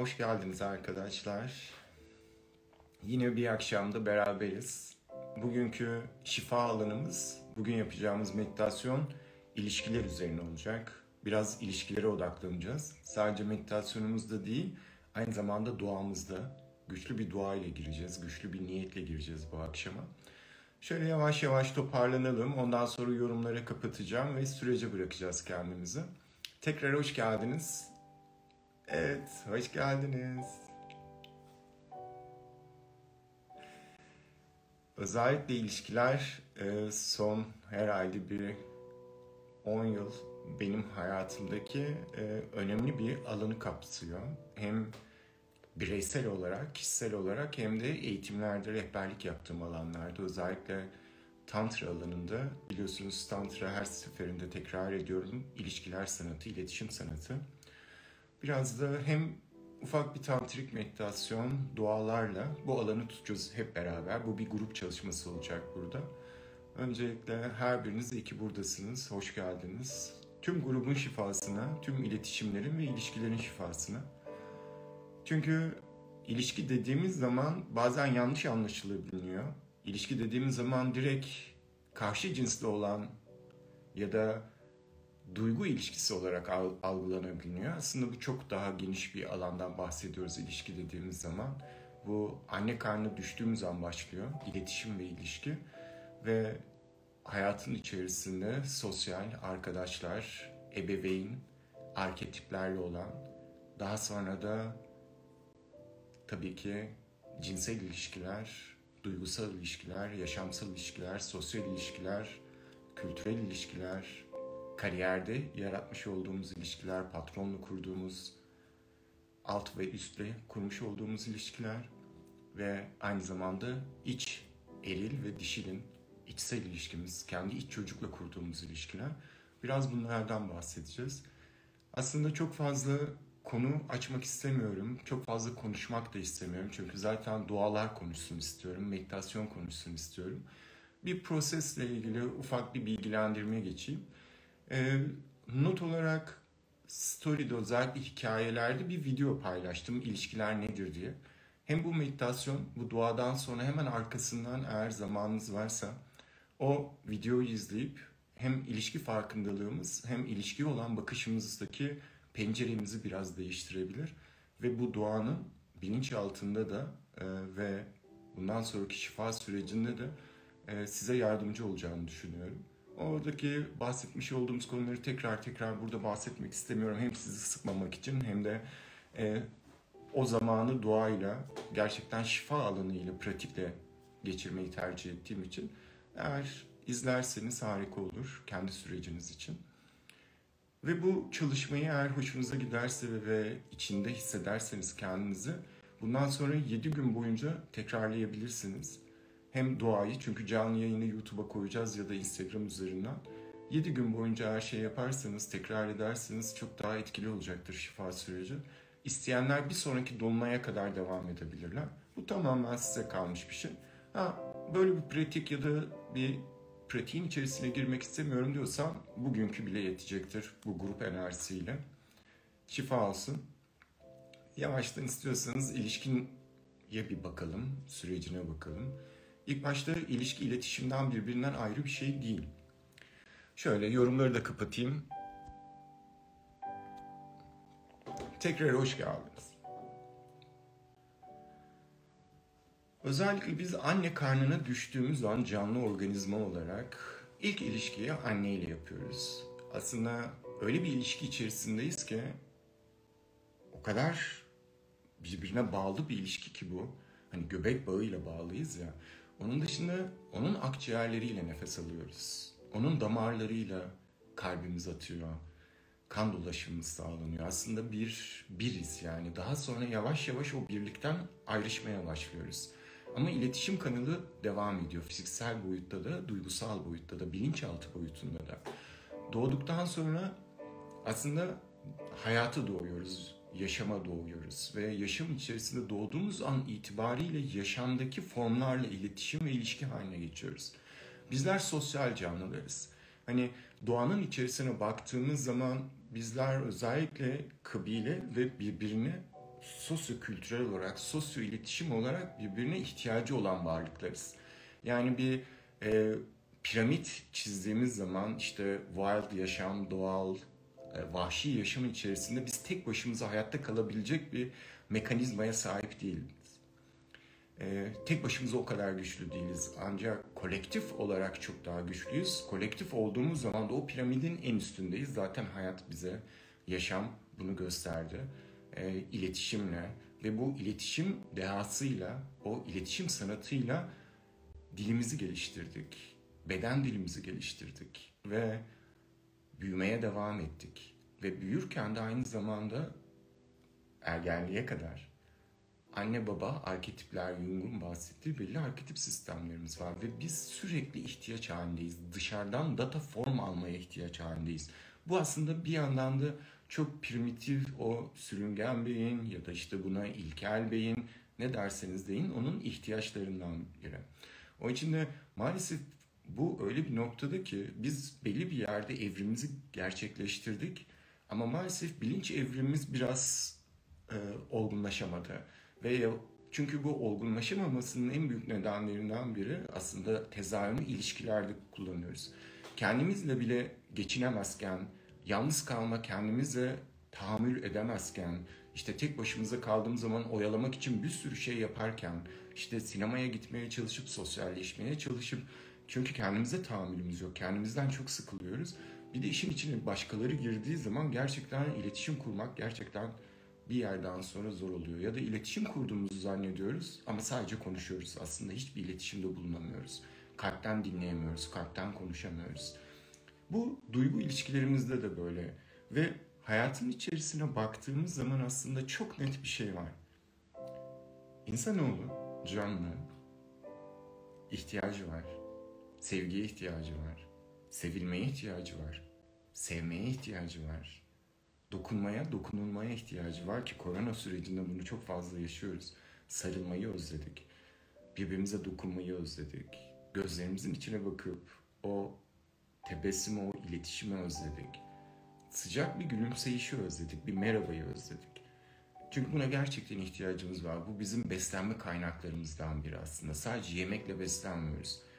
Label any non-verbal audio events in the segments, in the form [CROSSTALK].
Hoş geldiniz arkadaşlar. Yine bir akşamda beraberiz. Bugünkü şifa alanımız, bugün yapacağımız meditasyon ilişkiler üzerine olacak. Biraz ilişkilere odaklanacağız. Sadece meditasyonumuzda değil, aynı zamanda duamızda güçlü bir dua ile gireceğiz, güçlü bir niyetle gireceğiz bu akşama. Şöyle yavaş yavaş toparlanalım. Ondan sonra yorumlara kapatacağım ve sürece bırakacağız kendimizi. Tekrar hoş geldiniz. Evet, hoş geldiniz. Özellikle ilişkiler e, son herhalde bir 10 yıl benim hayatımdaki e, önemli bir alanı kapsıyor. Hem bireysel olarak, kişisel olarak hem de eğitimlerde rehberlik yaptığım alanlarda özellikle Tantra alanında biliyorsunuz Tantra her seferinde tekrar ediyorum ilişkiler sanatı, iletişim sanatı. Biraz da hem ufak bir tantrik meditasyon, dualarla bu alanı tutacağız hep beraber. Bu bir grup çalışması olacak burada. Öncelikle her biriniz iyi ki buradasınız. Hoş geldiniz. Tüm grubun şifasına, tüm iletişimlerin ve ilişkilerin şifasına. Çünkü ilişki dediğimiz zaman bazen yanlış anlaşılabiliyor. İlişki dediğimiz zaman direkt karşı cinsli olan ya da duygu ilişkisi olarak algılanabiliyor. Aslında bu çok daha geniş bir alandan bahsediyoruz ilişki dediğimiz zaman. Bu anne karnına düştüğümüz an başlıyor. iletişim ve ilişki. Ve hayatın içerisinde sosyal, arkadaşlar, ebeveyn, arketiplerle olan, daha sonra da tabii ki cinsel ilişkiler, duygusal ilişkiler, yaşamsal ilişkiler, sosyal ilişkiler, kültürel ilişkiler, kariyerde yaratmış olduğumuz ilişkiler, patronla kurduğumuz, alt ve üstle kurmuş olduğumuz ilişkiler ve aynı zamanda iç eril ve dişilin içsel ilişkimiz, kendi iç çocukla kurduğumuz ilişkiler. Biraz bunlardan bahsedeceğiz. Aslında çok fazla konu açmak istemiyorum. Çok fazla konuşmak da istemiyorum. Çünkü zaten dualar konuşsun istiyorum, meditasyon konuşsun istiyorum. Bir prosesle ilgili ufak bir bilgilendirme geçeyim. E, not olarak story'de özellikle hikayelerde bir video paylaştım ilişkiler nedir diye. Hem bu meditasyon, bu duadan sonra hemen arkasından eğer zamanınız varsa o videoyu izleyip hem ilişki farkındalığımız hem ilişki olan bakışımızdaki penceremizi biraz değiştirebilir. Ve bu duanın bilinç altında da e, ve bundan sonraki şifa sürecinde de e, size yardımcı olacağını düşünüyorum. Oradaki bahsetmiş olduğumuz konuları tekrar tekrar burada bahsetmek istemiyorum. Hem sizi sıkmamak için hem de e, o zamanı doğayla, gerçekten şifa alanıyla, pratikle geçirmeyi tercih ettiğim için eğer izlerseniz harika olur kendi süreciniz için. Ve bu çalışmayı eğer hoşunuza giderse ve içinde hissederseniz kendinizi bundan sonra 7 gün boyunca tekrarlayabilirsiniz hem duayı çünkü canlı yayını YouTube'a koyacağız ya da Instagram üzerinden. 7 gün boyunca her şey yaparsanız, tekrar ederseniz çok daha etkili olacaktır şifa süreci. İsteyenler bir sonraki dolunaya kadar devam edebilirler. Bu tamamen size kalmış bir şey. Ha, böyle bir pratik ya da bir pratiğin içerisine girmek istemiyorum diyorsan bugünkü bile yetecektir bu grup enerjisiyle. Şifa alsın. Yavaştan istiyorsanız ilişkin ya bir bakalım, sürecine bakalım. İlk başta ilişki iletişimden birbirinden ayrı bir şey değil. Şöyle yorumları da kapatayım. Tekrar hoş geldiniz. Özellikle biz anne karnına düştüğümüz an canlı organizma olarak ilk ilişkiyi anneyle yapıyoruz. Aslında öyle bir ilişki içerisindeyiz ki o kadar birbirine bağlı bir ilişki ki bu. Hani göbek bağıyla bağlıyız ya. Onun dışında onun akciğerleriyle nefes alıyoruz. Onun damarlarıyla kalbimiz atıyor. Kan dolaşımımız sağlanıyor. Aslında bir biriz yani. Daha sonra yavaş yavaş o birlikten ayrışmaya başlıyoruz. Ama iletişim kanalı devam ediyor. Fiziksel boyutta da, duygusal boyutta da, bilinçaltı boyutunda da. Doğduktan sonra aslında hayatı doğuyoruz yaşama doğuyoruz ve yaşam içerisinde doğduğumuz an itibariyle yaşamdaki formlarla iletişim ve ilişki haline geçiyoruz. Bizler sosyal canlılarız. Hani doğanın içerisine baktığımız zaman bizler özellikle kabile ve birbirini sosyo-kültürel olarak, sosyo-iletişim olarak birbirine ihtiyacı olan varlıklarız. Yani bir e, piramit çizdiğimiz zaman işte wild yaşam, doğal, vahşi yaşam içerisinde biz tek başımıza hayatta kalabilecek bir mekanizmaya sahip değiliz. E, tek başımıza o kadar güçlü değiliz. Ancak kolektif olarak çok daha güçlüyüz. Kolektif olduğumuz zaman da o piramidin en üstündeyiz. Zaten hayat bize, yaşam bunu gösterdi. E, iletişimle ve bu iletişim dehasıyla, o iletişim sanatıyla dilimizi geliştirdik. Beden dilimizi geliştirdik ve büyümeye devam ettik. Ve büyürken de aynı zamanda ergenliğe kadar anne baba arketipler Jung'un bahsettiği belli arketip sistemlerimiz var ve biz sürekli ihtiyaç halindeyiz. Dışarıdan data form almaya ihtiyaç halindeyiz. Bu aslında bir yandan da çok primitif o sürüngen beyin ya da işte buna ilkel beyin ne derseniz deyin onun ihtiyaçlarından biri. O için de maalesef bu öyle bir noktada ki biz belli bir yerde evrimizi gerçekleştirdik ama maalesef bilinç evrimimiz biraz e, olgunlaşamadı. Ve çünkü bu olgunlaşamamasının en büyük nedenlerinden biri aslında tezahürünü ilişkilerde kullanıyoruz. Kendimizle bile geçinemezken, yalnız kalma kendimize tahammül edemezken, işte tek başımıza kaldığımız zaman oyalamak için bir sürü şey yaparken, işte sinemaya gitmeye çalışıp, sosyalleşmeye çalışıp, çünkü kendimize tahammülümüz yok, kendimizden çok sıkılıyoruz. Bir de işin içine başkaları girdiği zaman gerçekten iletişim kurmak gerçekten bir yerden sonra zor oluyor. Ya da iletişim kurduğumuzu zannediyoruz ama sadece konuşuyoruz. Aslında hiçbir iletişimde bulunamıyoruz. Kalpten dinleyemiyoruz, kalpten konuşamıyoruz. Bu duygu ilişkilerimizde de böyle. Ve hayatın içerisine baktığımız zaman aslında çok net bir şey var. İnsanoğlu canlı, ihtiyacı var. Sevgiye ihtiyacı var. Sevilmeye ihtiyacı var. Sevmeye ihtiyacı var. Dokunmaya, dokunulmaya ihtiyacı var ki korona sürecinde bunu çok fazla yaşıyoruz. Sarılmayı özledik. Birbirimize dokunmayı özledik. Gözlerimizin içine bakıp o tebessümü, o iletişimi özledik. Sıcak bir gülümseyişi özledik, bir merhabayı özledik. Çünkü buna gerçekten ihtiyacımız var. Bu bizim beslenme kaynaklarımızdan biri aslında. Sadece yemekle beslenmiyoruz.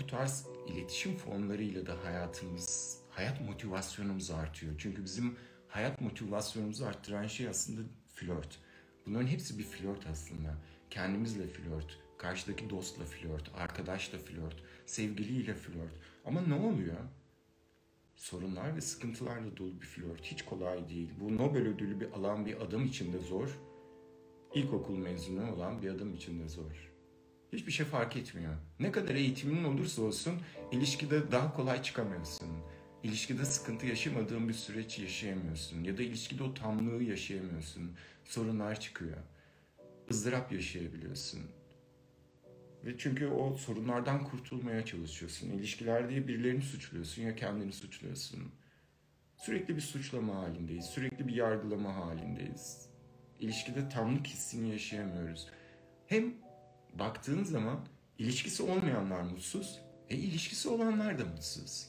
Bu tarz iletişim formlarıyla da hayatımız, hayat motivasyonumuz artıyor. Çünkü bizim hayat motivasyonumuzu arttıran şey aslında flört. Bunların hepsi bir flört aslında. Kendimizle flört, karşıdaki dostla flört, arkadaşla flört, sevgiliyle flört. Ama ne oluyor? Sorunlar ve sıkıntılarla dolu bir flört. Hiç kolay değil. Bu Nobel ödülü bir alan bir adam için de zor. İlkokul mezunu olan bir adam için de zor. Hiçbir şey fark etmiyor. Ne kadar eğitiminin olursa olsun ilişkide daha kolay çıkamıyorsun. İlişkide sıkıntı yaşamadığın bir süreç yaşayamıyorsun. Ya da ilişkide o tamlığı yaşayamıyorsun. Sorunlar çıkıyor. ızdırap yaşayabiliyorsun. Ve çünkü o sorunlardan kurtulmaya çalışıyorsun. İlişkilerde birilerini suçluyorsun ya kendini suçluyorsun. Sürekli bir suçlama halindeyiz. Sürekli bir yargılama halindeyiz. İlişkide tamlık hissini yaşayamıyoruz. Hem baktığın zaman ilişkisi olmayanlar mutsuz, e ilişkisi olanlar da mutsuz.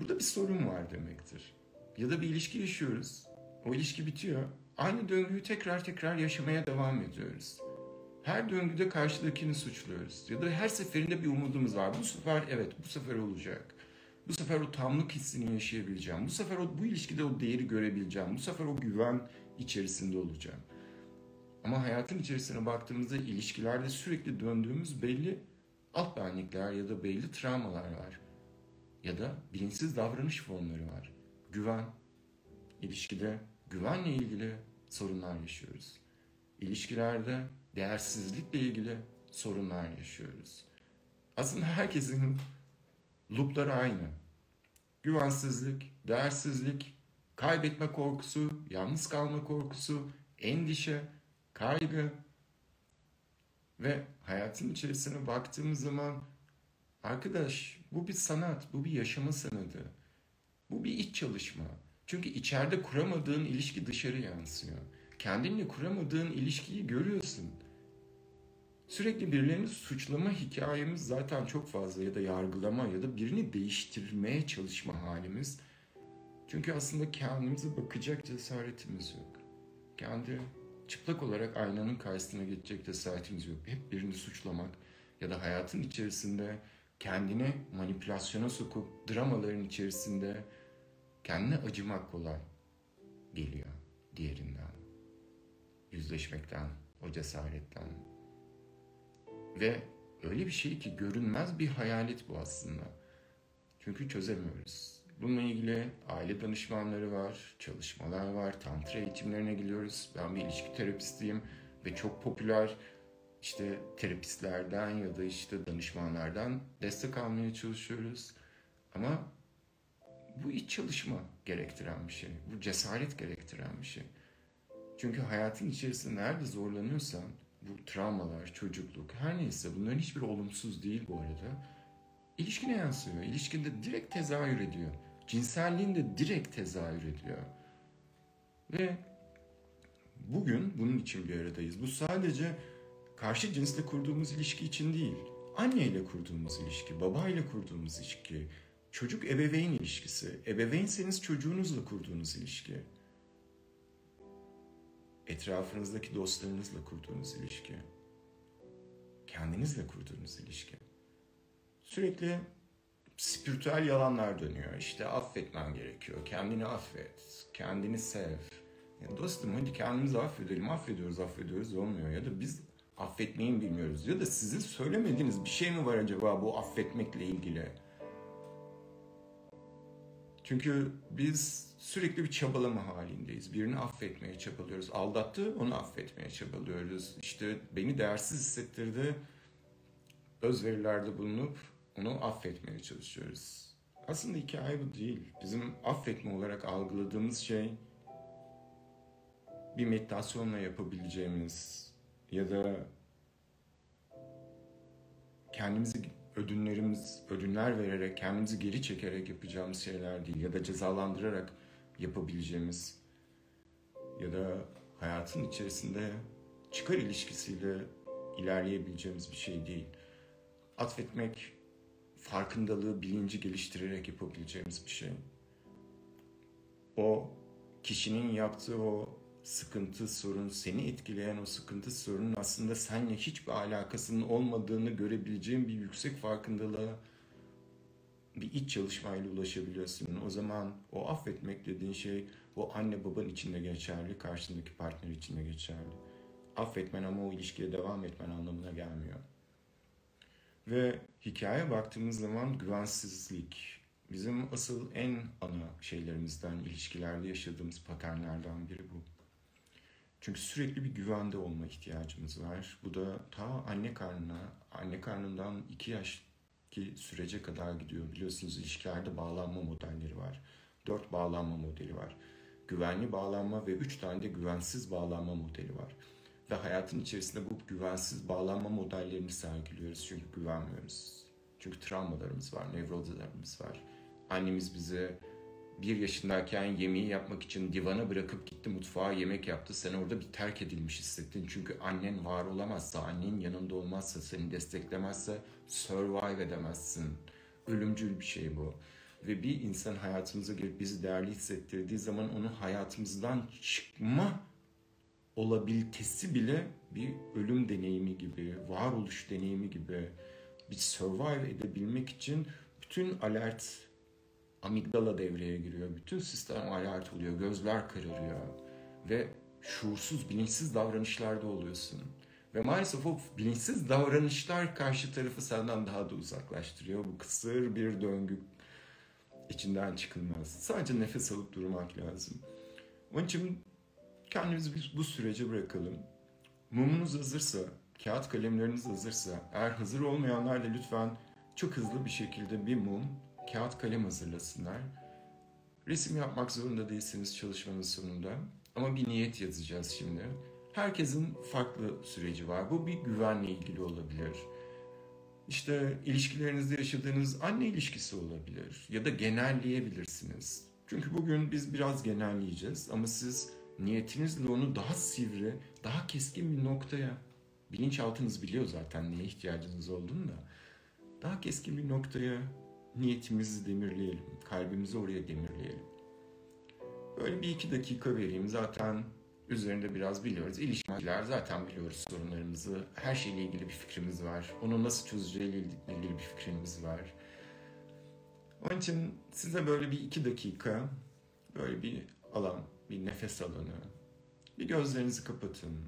Burada bir sorun var demektir. Ya da bir ilişki yaşıyoruz. O ilişki bitiyor. Aynı döngüyü tekrar tekrar yaşamaya devam ediyoruz. Her döngüde karşıdakini suçluyoruz. Ya da her seferinde bir umudumuz var. Bu sefer evet bu sefer olacak. Bu sefer o tamlık hissini yaşayabileceğim. Bu sefer o, bu ilişkide o değeri görebileceğim. Bu sefer o güven içerisinde olacağım. Ama hayatın içerisine baktığımızda ilişkilerde sürekli döndüğümüz belli alt benlikler ya da belli travmalar var. Ya da bilinçsiz davranış formları var. Güven. İlişkide güvenle ilgili sorunlar yaşıyoruz. İlişkilerde değersizlikle ilgili sorunlar yaşıyoruz. Aslında herkesin [LAUGHS] loopları aynı. Güvensizlik, değersizlik, kaybetme korkusu, yalnız kalma korkusu, endişe, kaygı ve hayatın içerisine baktığımız zaman arkadaş bu bir sanat, bu bir yaşama sanatı. Bu bir iç çalışma. Çünkü içeride kuramadığın ilişki dışarı yansıyor. Kendinle kuramadığın ilişkiyi görüyorsun. Sürekli birilerini suçlama hikayemiz zaten çok fazla ya da yargılama ya da birini değiştirmeye çalışma halimiz. Çünkü aslında kendimize bakacak cesaretimiz yok. kendi çıplak olarak aynanın karşısına geçecek cesaretimiz yok. Hep birini suçlamak ya da hayatın içerisinde kendini manipülasyona sokup dramaların içerisinde kendine acımak kolay geliyor diğerinden. Yüzleşmekten, o cesaretten. Ve öyle bir şey ki görünmez bir hayalet bu aslında. Çünkü çözemiyoruz. Bununla ilgili aile danışmanları var, çalışmalar var, tantra eğitimlerine gidiyoruz. Ben bir ilişki terapistiyim ve çok popüler işte terapistlerden ya da işte danışmanlardan destek almaya çalışıyoruz. Ama bu iç çalışma gerektiren bir şey. Bu cesaret gerektiren bir şey. Çünkü hayatın içerisinde nerede zorlanıyorsan bu travmalar, çocukluk her neyse bunların hiçbir olumsuz değil bu arada. İlişkine yansıyor. İlişkinde direkt tezahür ediyor. Cinselliğinde direkt tezahür ediyor. Ve bugün bunun için bir aradayız. Bu sadece karşı cinsle kurduğumuz ilişki için değil. Anneyle kurduğumuz ilişki, babayla kurduğumuz ilişki, çocuk ebeveyn ilişkisi, ebeveynseniz çocuğunuzla kurduğunuz ilişki, etrafınızdaki dostlarınızla kurduğunuz ilişki, kendinizle kurduğunuz ilişki. Sürekli spiritüel yalanlar dönüyor. İşte affetmen gerekiyor. Kendini affet. Kendini sev. Ya dostum hadi kendimizi affedelim. Affediyoruz, affediyoruz olmuyor. Ya da biz affetmeyi bilmiyoruz. Ya da sizin söylemediğiniz bir şey mi var acaba bu affetmekle ilgili? Çünkü biz sürekli bir çabalama halindeyiz. Birini affetmeye çabalıyoruz. Aldattı, onu affetmeye çabalıyoruz. İşte beni değersiz hissettirdi. Özverilerde bulunup onu affetmeye çalışıyoruz. Aslında hikaye bu değil. Bizim affetme olarak algıladığımız şey bir meditasyonla yapabileceğimiz ya da kendimizi ödünlerimiz, ödünler vererek, kendimizi geri çekerek yapacağımız şeyler değil ya da cezalandırarak yapabileceğimiz ya da hayatın içerisinde çıkar ilişkisiyle ilerleyebileceğimiz bir şey değil. Atfetmek farkındalığı, bilinci geliştirerek yapabileceğimiz bir şey. O kişinin yaptığı o sıkıntı, sorun, seni etkileyen o sıkıntı, sorunun aslında seninle hiçbir alakasının olmadığını görebileceğin bir yüksek farkındalığa bir iç çalışmayla ulaşabiliyorsun. O zaman o affetmek dediğin şey o anne baban için de geçerli, karşındaki partner için de geçerli. Affetmen ama o ilişkiye devam etmen anlamına gelmiyor. Ve hikaye baktığımız zaman güvensizlik bizim asıl en ana şeylerimizden, ilişkilerde yaşadığımız paternlerden biri bu. Çünkü sürekli bir güvende olma ihtiyacımız var. Bu da ta anne karnına, anne karnından iki yaş ki sürece kadar gidiyor. Biliyorsunuz ilişkilerde bağlanma modelleri var. Dört bağlanma modeli var. Güvenli bağlanma ve üç tane de güvensiz bağlanma modeli var. Ve hayatın içerisinde bu güvensiz bağlanma modellerini sergiliyoruz çünkü güvenmiyoruz. Çünkü travmalarımız var, nevrozlarımız var. Annemiz bize bir yaşındayken yemeği yapmak için divana bırakıp gitti mutfağa yemek yaptı. Sen orada bir terk edilmiş hissettin. Çünkü annen var olamazsa, annen yanında olmazsa, seni desteklemezse survive edemezsin. Ölümcül bir şey bu. Ve bir insan hayatımıza girip bizi değerli hissettirdiği zaman onun hayatımızdan çıkma olabilitesi bile bir ölüm deneyimi gibi, varoluş deneyimi gibi bir survive edebilmek için bütün alert amigdala devreye giriyor. Bütün sistem alert oluyor, gözler kararıyor ve şuursuz, bilinçsiz davranışlarda oluyorsun. Ve maalesef o bilinçsiz davranışlar karşı tarafı senden daha da uzaklaştırıyor. Bu kısır bir döngü içinden çıkılmaz. Sadece nefes alıp durmak lazım. Onun için kendimizi bu sürece bırakalım. Mumunuz hazırsa, kağıt kalemleriniz hazırsa, eğer hazır olmayanlar da lütfen çok hızlı bir şekilde bir mum, kağıt kalem hazırlasınlar. Resim yapmak zorunda değilsiniz çalışmanın sonunda. Ama bir niyet yazacağız şimdi. Herkesin farklı süreci var. Bu bir güvenle ilgili olabilir. İşte ilişkilerinizde yaşadığınız anne ilişkisi olabilir. Ya da genelleyebilirsiniz. Çünkü bugün biz biraz genelleyeceğiz ama siz niyetinizle onu daha sivri, daha keskin bir noktaya, bilinçaltınız biliyor zaten neye ihtiyacınız olduğunu da, daha keskin bir noktaya niyetimizi demirleyelim, kalbimizi oraya demirleyelim. Böyle bir iki dakika vereyim. Zaten üzerinde biraz biliyoruz. İlişkiler zaten biliyoruz sorunlarımızı. Her şeyle ilgili bir fikrimiz var. Onu nasıl çözeceğiyle ilgili bir fikrimiz var. Onun için size böyle bir iki dakika böyle bir alan, bir nefes alanı. Bir gözlerinizi kapatın.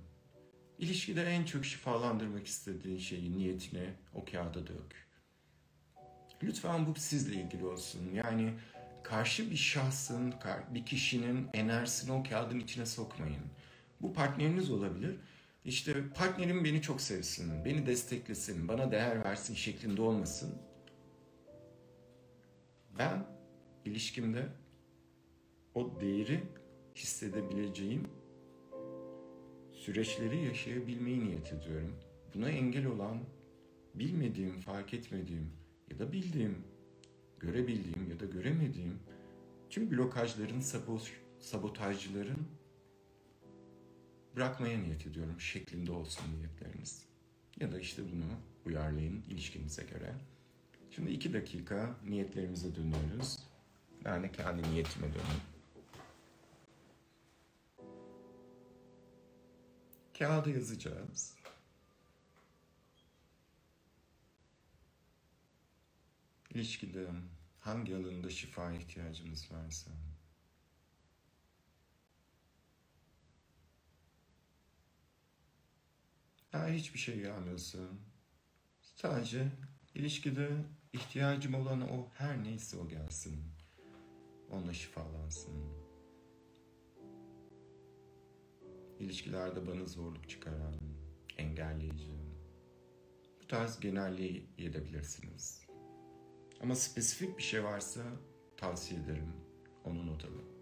İlişkide en çok şifalandırmak istediğin şeyi, niyetini o kağıda dök. Lütfen bu sizle ilgili olsun. Yani karşı bir şahsın, bir kişinin enerjisini o kağıdın içine sokmayın. Bu partneriniz olabilir. İşte partnerim beni çok sevsin, beni desteklesin, bana değer versin şeklinde olmasın. Ben ilişkimde o değeri hissedebileceğim süreçleri yaşayabilmeyi niyet ediyorum. Buna engel olan bilmediğim, fark etmediğim ya da bildiğim, görebildiğim ya da göremediğim tüm blokajların, sabotajcıların bırakmaya niyet ediyorum şeklinde olsun niyetleriniz. Ya da işte bunu uyarlayın ilişkinize göre. Şimdi iki dakika niyetlerimize dönüyoruz. De kendi niyetime döneyim. Kağıda yazacağız. İlişkide hangi alanında şifa ihtiyacımız varsa eğer hiçbir şey gelmiyorsa sadece ilişkide ihtiyacım olan o her neyse o gelsin. Onunla şifalansın. İlişkilerde bana zorluk çıkaran, engelleyici, bu tarz genelliği edebilirsiniz. Ama spesifik bir şey varsa tavsiye ederim. Onu not alın.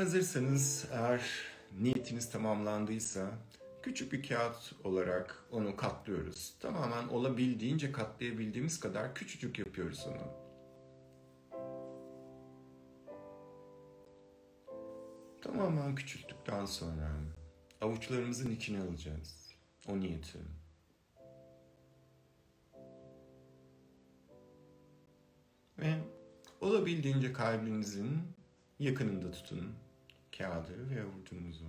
Hazırsanız eğer niyetiniz tamamlandıysa küçük bir kağıt olarak onu katlıyoruz. Tamamen olabildiğince katlayabildiğimiz kadar küçücük yapıyoruz onu. Tamamen küçülttükten sonra avuçlarımızın içine alacağız o niyeti. Ve olabildiğince kalbinizin yakınında tutun kağıdı ve avucunuzu.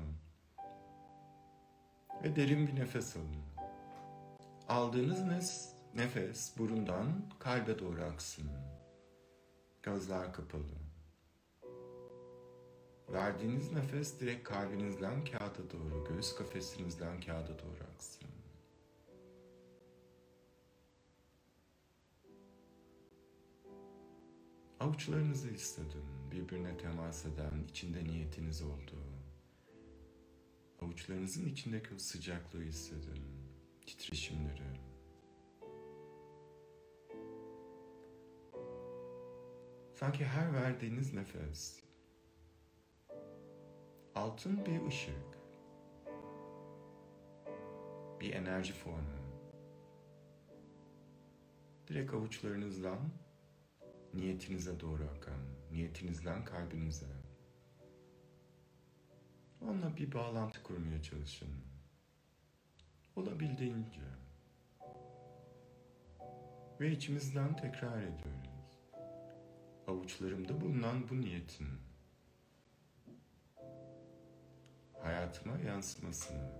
Ve derin bir nefes alın. Aldığınız nefes burundan kalbe doğru aksın. Gözler kapalı. Verdiğiniz nefes direkt kalbinizden kağıda doğru, göğüs kafesinizden kağıda doğru aksın. Avuçlarınızı hissedin, birbirine temas eden, içinde niyetiniz olduğu. Avuçlarınızın içindeki o sıcaklığı hissedin, titreşimleri. Sanki her verdiğiniz nefes altın bir ışık, bir enerji formu. Direkt avuçlarınızdan niyetinize doğru akan, niyetinizden kalbinize. Onunla bir bağlantı kurmaya çalışın. Olabildiğince. Ve içimizden tekrar ediyoruz. Avuçlarımda bulunan bu niyetin hayatıma yansımasını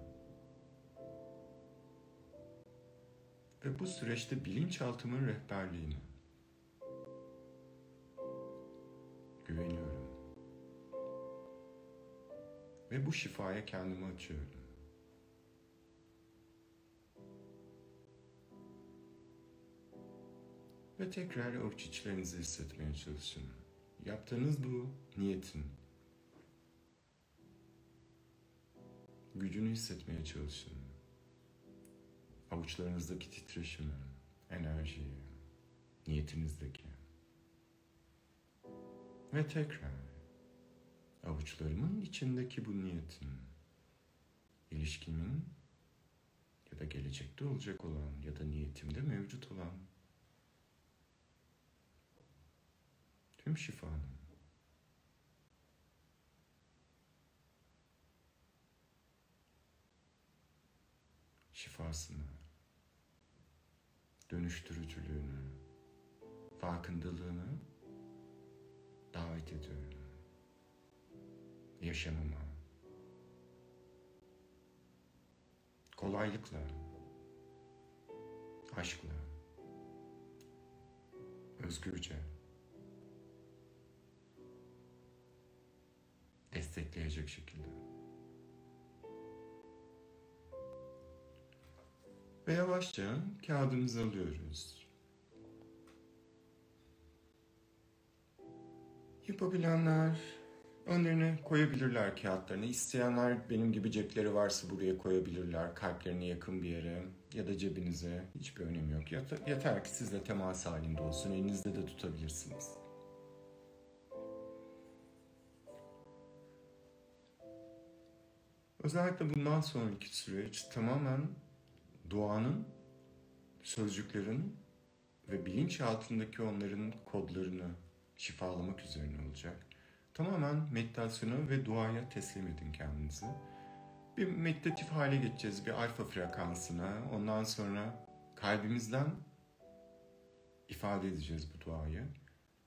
ve bu süreçte bilinçaltımın rehberliğini Ve bu şifaya kendimi açıyorum. Ve tekrar avuç içlerinizi hissetmeye çalışın. Yaptığınız bu niyetin gücünü hissetmeye çalışın. Avuçlarınızdaki titreşimi, enerjiyi, niyetinizdeki. Ve tekrar avuçlarımın içindeki bu niyetin, ilişkimin ya da gelecekte olacak olan ya da niyetimde mevcut olan tüm şifanın şifasını, dönüştürücülüğünü, farkındalığını davet ediyorum. Yaşamıma. Kolaylıkla, aşkla, özgürce destekleyecek şekilde. Ve yavaşça kağıdımızı alıyoruz. Yapabilenler önlerine koyabilirler kağıtlarını. İsteyenler benim gibi cepleri varsa buraya koyabilirler. Kalplerine yakın bir yere ya da cebinize. Hiçbir önemi yok. Yeter ki sizle temas halinde olsun. Elinizde de tutabilirsiniz. Özellikle bundan sonraki süreç tamamen duanın, sözcüklerin ve bilinç altındaki onların kodlarını şifalamak üzerine olacak. Tamamen meditasyonu ve duaya teslim edin kendinizi. Bir meditatif hale geçeceğiz, bir alfa frekansına. Ondan sonra kalbimizden ifade edeceğiz bu duayı.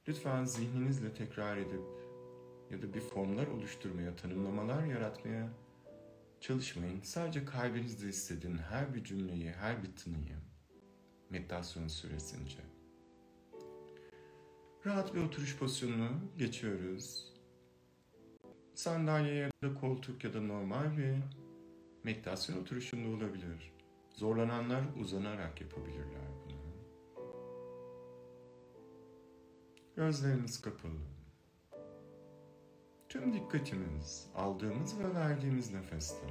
Lütfen zihninizle tekrar edip ya da bir formlar oluşturmaya, tanımlamalar yaratmaya çalışmayın. Sadece kalbinizde hissedin her bir cümleyi, her bir tınıyı meditasyon süresince. Rahat bir oturuş pozisyonunu geçiyoruz. Sandalye ya da koltuk ya da normal bir meditasyon oturuşunda olabilir. Zorlananlar uzanarak yapabilirler bunu. Gözleriniz kapalı. Tüm dikkatimiz aldığımız ve verdiğimiz nefeste.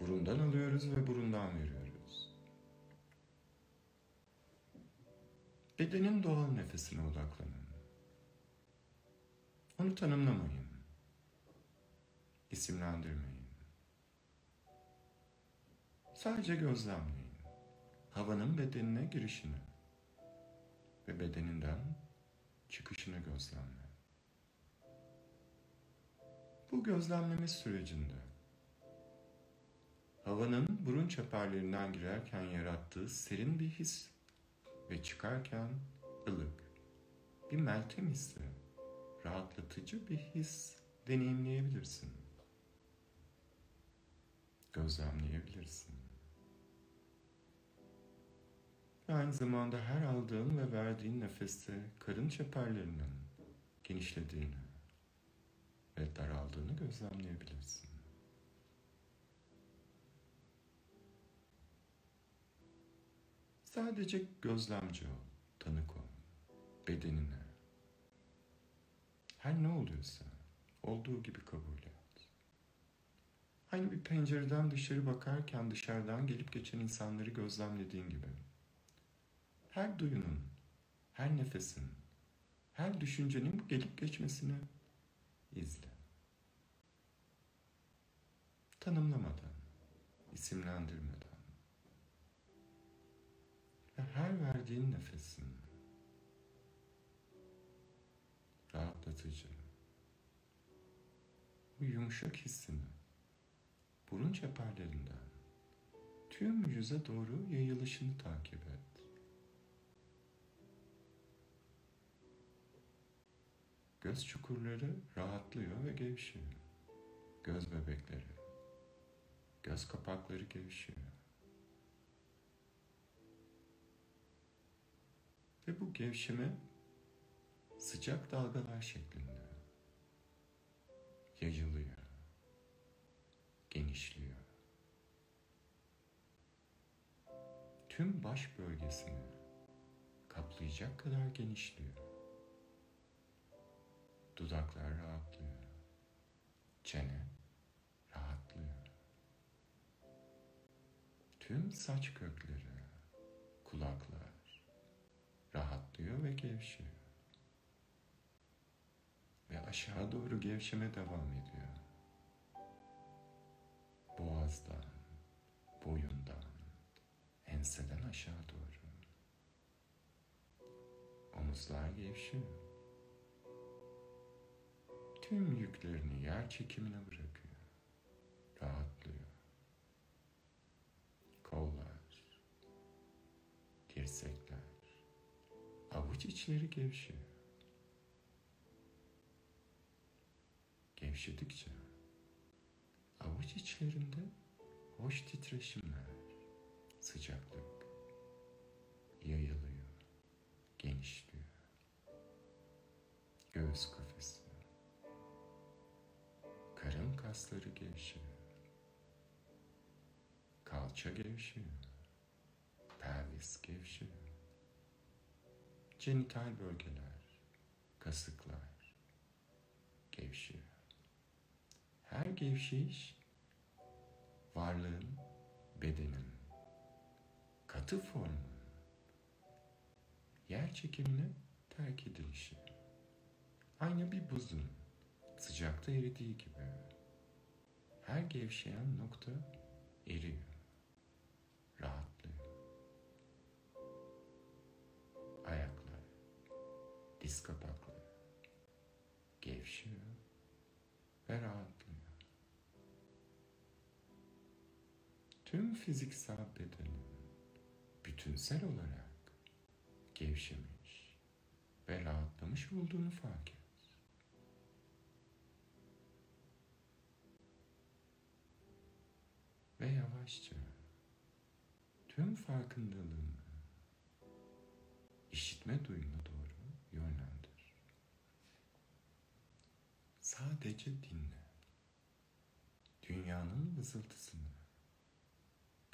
Burundan alıyoruz ve burundan veriyoruz. Bedenin doğal nefesine odaklanın. Onu tanımlamayın. İsimlendirmeyin. Sadece gözlemleyin. Havanın bedenine girişini ve bedeninden çıkışını gözlemle. Bu gözlemleme sürecinde havanın burun çeperlerinden girerken yarattığı serin bir his ve çıkarken ılık, bir meltem hissi, rahatlatıcı bir his deneyimleyebilirsin. Gözlemleyebilirsin. Ve aynı zamanda her aldığın ve verdiğin nefeste karın çeperlerinin genişlediğini ve daraldığını gözlemleyebilirsin. Sadece gözlemci ol, tanık ol, bedenine. Her ne oluyorsa olduğu gibi kabul et. Aynı bir pencereden dışarı bakarken dışarıdan gelip geçen insanları gözlemlediğin gibi. Her duyunun, her nefesin, her düşüncenin gelip geçmesini izle. Tanımlamadan, isimlendirmeden ve her verdiğin nefesin rahatlatıcı, bu yumuşak hissini burun çeperlerinden tüm yüze doğru yayılışını takip et. Göz çukurları rahatlıyor ve gevşiyor. Göz bebekleri, göz kapakları gevşiyor. Ve bu gevşeme sıcak dalgalar şeklinde yayılıyor, genişliyor. Tüm baş bölgesini kaplayacak kadar genişliyor. Dudaklar rahatlıyor. Çene rahatlıyor. Tüm saç kökleri, kulaklar rahatlıyor ve gevşiyor. Ve aşağı doğru gevşeme devam ediyor. Boğazdan, boyundan, enseden aşağı doğru. Omuzlar gevşiyor tüm yüklerini yer çekimine bırakıyor. Rahatlıyor. dirsekler, avuç içleri gevşiyor. Gevşedikçe avuç içlerinde hoş titreşimler, sıcaklık yayılıyor, genişliyor. Göğüs kafesi, karın kasları gevşiyor. Kalça gevşiyor. Pelvis gevşiyor. Genital bölgeler, kasıklar gevşiyor. Her gevşeyiş varlığın, bedenin, katı formun, yer çekimine terk edilişi. Aynı bir buzun sıcakta eridiği gibi. Her gevşeyen nokta eriyor, rahatlıyor. Ayaklar, diz kapakları gevşiyor ve rahatlıyor. Tüm fiziksel bedenin bütünsel olarak gevşemiş ve rahatlamış olduğunu fark et. Ve yavaşça tüm farkındalığını işitme duyuna doğru yönlendir. Sadece dinle. Dünyanın vızıltısını,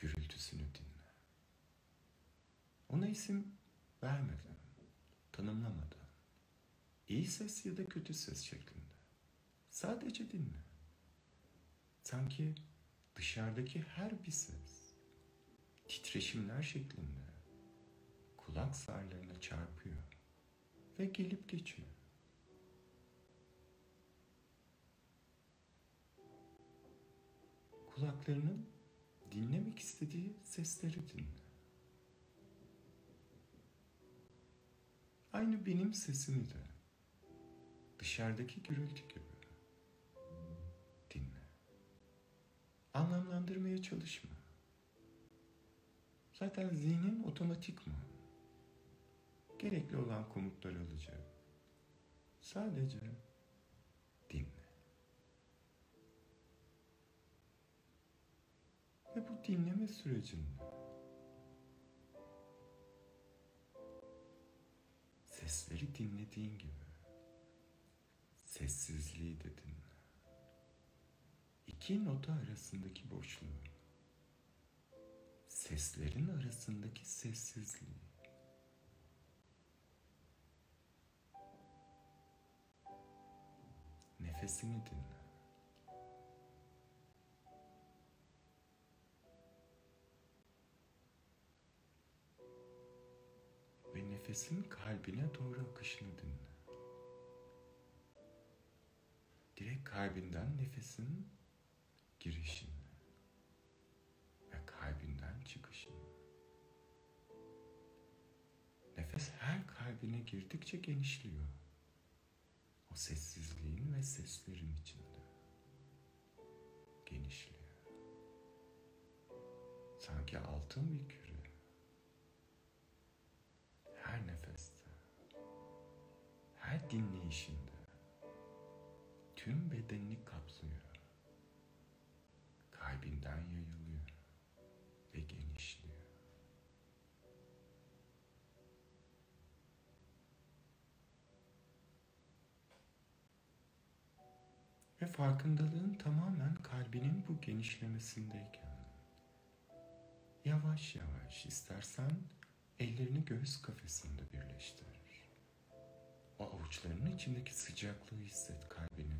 gürültüsünü dinle. Ona isim vermeden, tanımlamadan, iyi ses ya da kötü ses şeklinde. Sadece dinle. Sanki dışarıdaki her bir ses titreşimler şeklinde kulak zarlarına çarpıyor ve gelip geçiyor. Kulaklarının dinlemek istediği sesleri dinle. Aynı benim sesimi de dışarıdaki gürültü gibi dinle. Anlamlandırmaya çalışma. Zaten zihnin otomatik mi? Gerekli olan komutları alacak. Sadece Ve bu dinleme sürecinde sesleri dinlediğin gibi sessizliği de dinle. İki nota arasındaki boşluğu, seslerin arasındaki sessizliği, nefesini dinle. Nefesin kalbine doğru akışını dinle. Direkt kalbinden nefesin girişini ve kalbinden çıkışını. Nefes her kalbine girdikçe genişliyor. O sessizliğin ve seslerin içinde genişliyor. Sanki altın bir küre. Her dinleyişinde tüm bedenini kaplıyor. Kalbinden yayılıyor ve genişliyor. Ve farkındalığın tamamen kalbinin bu genişlemesindeyken yavaş yavaş istersen ellerini göğüs kafesinde birleştir. Avuçlarının içindeki sıcaklığı hisset kalbini.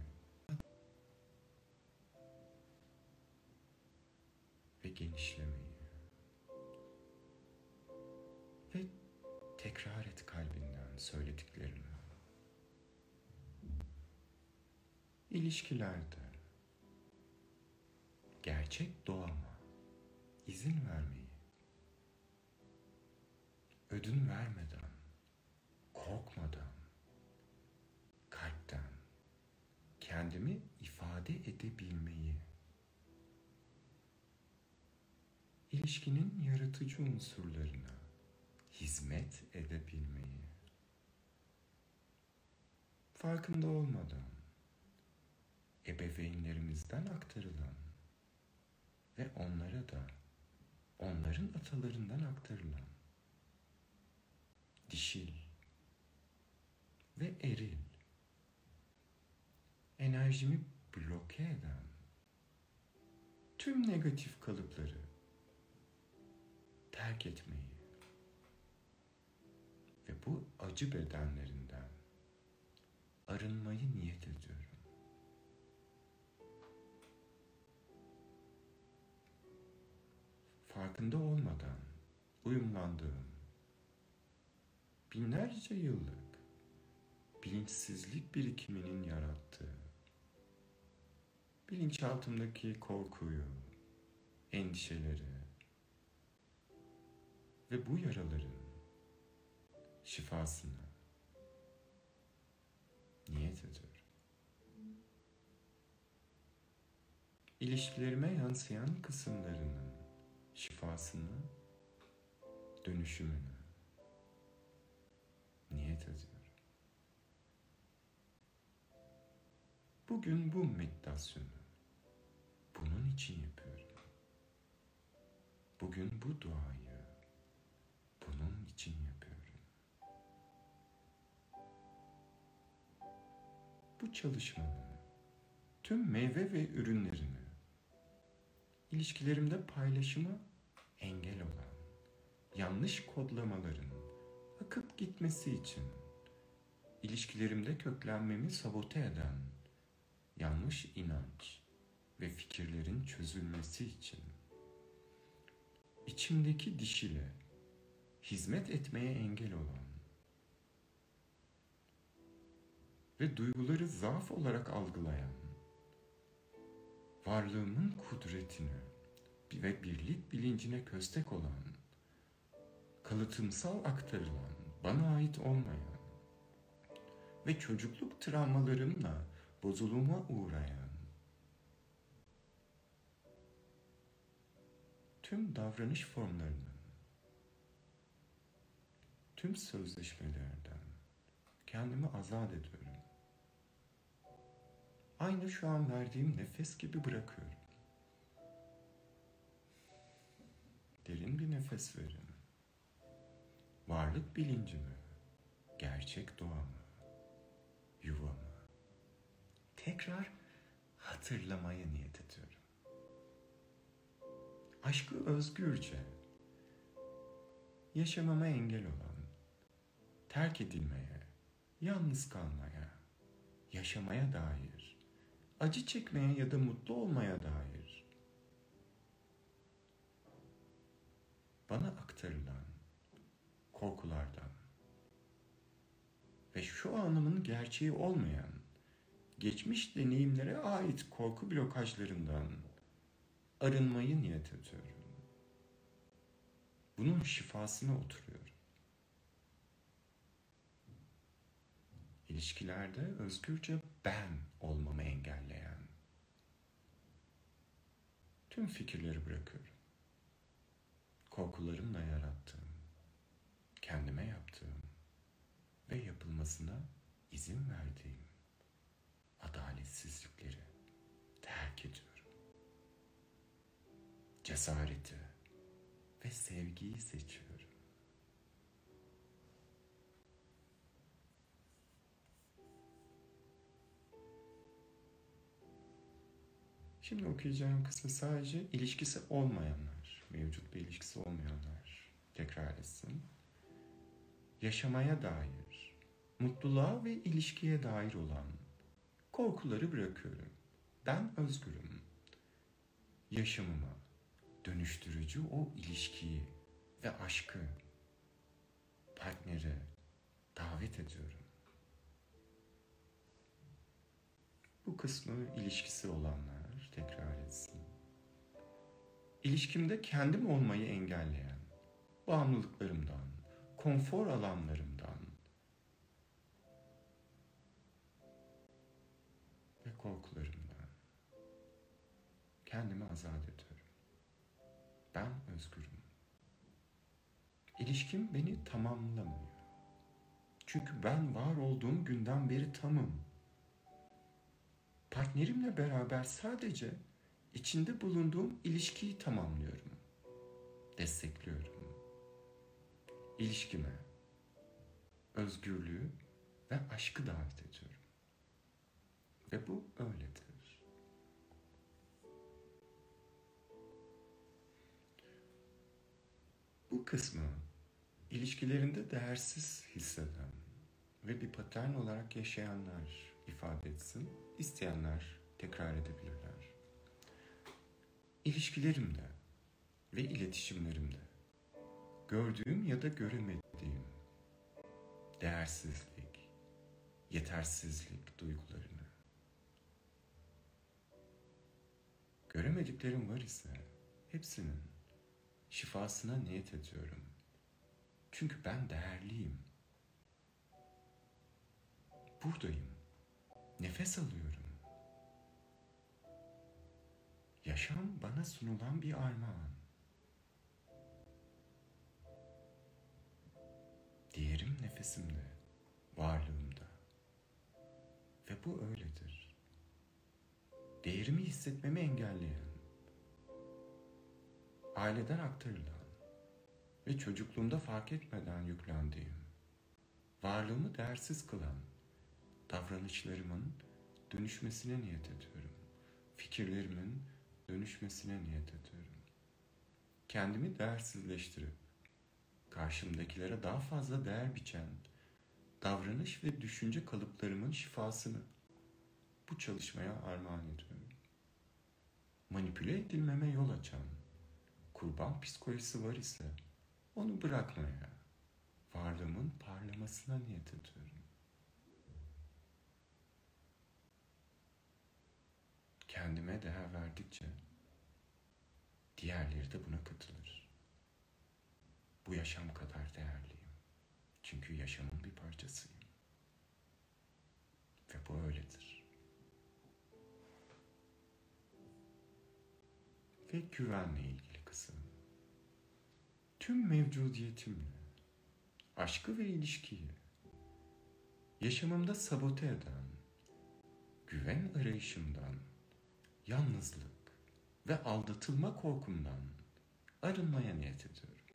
Ve genişlemeyi. Ve tekrar et kalbinden söylediklerini. İlişkilerde gerçek doğama izin vermeyi, ödün vermeden, korkmadan, kalpten kendimi ifade edebilmeyi, ilişkinin yaratıcı unsurlarına, hizmet edebilmeyi. Farkında olmadan ebeveynlerimizden aktarılan ve onlara da onların atalarından aktarılan dişil ve eril enerjimi bloke eden tüm negatif kalıpları terk etmeyi ve bu acı bedenlerinden arınmayı niyet ediyorum. Farkında olmadan uyumlandığım binlerce yıllık bilinçsizlik birikiminin yarattığı bilinçaltımdaki korkuyu, endişeleri ve bu yaraların şifasını niyet ediyorum. İlişkilerime yansıyan kısımlarının şifasını, dönüşümünü niyet ediyorum. Bugün bu meditasyonu bunun için yapıyorum. Bugün bu duayı bunun için yapıyorum. Bu çalışmanın tüm meyve ve ürünlerini ilişkilerimde paylaşımı engel olan yanlış kodlamaların akıp gitmesi için ilişkilerimde köklenmemi sabote eden yanlış inanç ve fikirlerin çözülmesi için. İçimdeki dişile hizmet etmeye engel olan ve duyguları zaaf olarak algılayan varlığımın kudretini ve birlik bilincine köstek olan kalıtımsal aktarılan bana ait olmayan ve çocukluk travmalarımla bozuluma uğrayan tüm davranış formlarının tüm sözleşmelerden kendimi azat ediyorum. Aynı şu an verdiğim nefes gibi bırakıyorum. Derin bir nefes verin. Varlık bilincimi, gerçek doğamı, yuvamı tekrar hatırlamaya niyet. Aşkı özgürce yaşamama engel olan, terk edilmeye, yalnız kalmaya, yaşamaya dair, acı çekmeye ya da mutlu olmaya dair bana aktarılan korkulardan ve şu anımın gerçeği olmayan geçmiş deneyimlere ait korku blokajlarından arınmayı niyet ediyorum. Bunun şifasına oturuyorum. İlişkilerde özgürce ben olmamı engelleyen tüm fikirleri bırakıyorum. Korkularımla yarattığım, kendime yaptığım ve yapılmasına izin verdiğim adaletsizlikleri terk ediyorum. Cesareti ve sevgiyi seçiyorum. Şimdi okuyacağım kısmı sadece ilişkisi olmayanlar, mevcut bir ilişkisi olmayanlar tekrar etsin. Yaşamaya dair, mutluluğa ve ilişkiye dair olan korkuları bırakıyorum. Ben özgürüm. Yaşamıma dönüştürücü o ilişkiyi ve aşkı, partneri davet ediyorum. Bu kısmı ilişkisi olanlar tekrar etsin. İlişkimde kendim olmayı engelleyen bağımlılıklarımdan, konfor alanlarımdan ve korkularımdan kendimi azat. Ben özgürüm. İlişkim beni tamamlamıyor. Çünkü ben var olduğum günden beri tamım. Partnerimle beraber sadece içinde bulunduğum ilişkiyi tamamlıyorum. Destekliyorum. İlişkime özgürlüğü ve aşkı davet ediyorum. Ve bu öyledir. Bu kısmı ilişkilerinde değersiz hisseden ve bir patern olarak yaşayanlar ifade etsin, isteyenler tekrar edebilirler. İlişkilerimde ve iletişimlerimde gördüğüm ya da göremediğim değersizlik, yetersizlik duygularını göremediklerim var ise hepsinin şifasına niyet ediyorum. Çünkü ben değerliyim. Buradayım. Nefes alıyorum. Yaşam bana sunulan bir armağan. Diğerim nefesimde, varlığımda. Ve bu öyledir. Değerimi hissetmemi engelleyen, aileden aktarılan ve çocukluğumda fark etmeden yüklendiğim, varlığımı değersiz kılan davranışlarımın dönüşmesine niyet ediyorum. Fikirlerimin dönüşmesine niyet ediyorum. Kendimi değersizleştirip karşımdakilere daha fazla değer biçen davranış ve düşünce kalıplarımın şifasını bu çalışmaya armağan ediyorum. Manipüle edilmeme yol açan kurban psikolojisi var ise onu bırakmaya, varlığımın parlamasına niyet ediyorum. Kendime değer verdikçe diğerleri de buna katılır. Bu yaşam kadar değerliyim. Çünkü yaşamın bir parçasıyım. Ve bu öyledir. Ve güvenle ilgili. Tüm mevcudiyetimle, aşkı ve ilişkiyi, yaşamımda sabote eden, güven arayışımdan, yalnızlık ve aldatılma korkumdan arınmaya niyet ediyorum.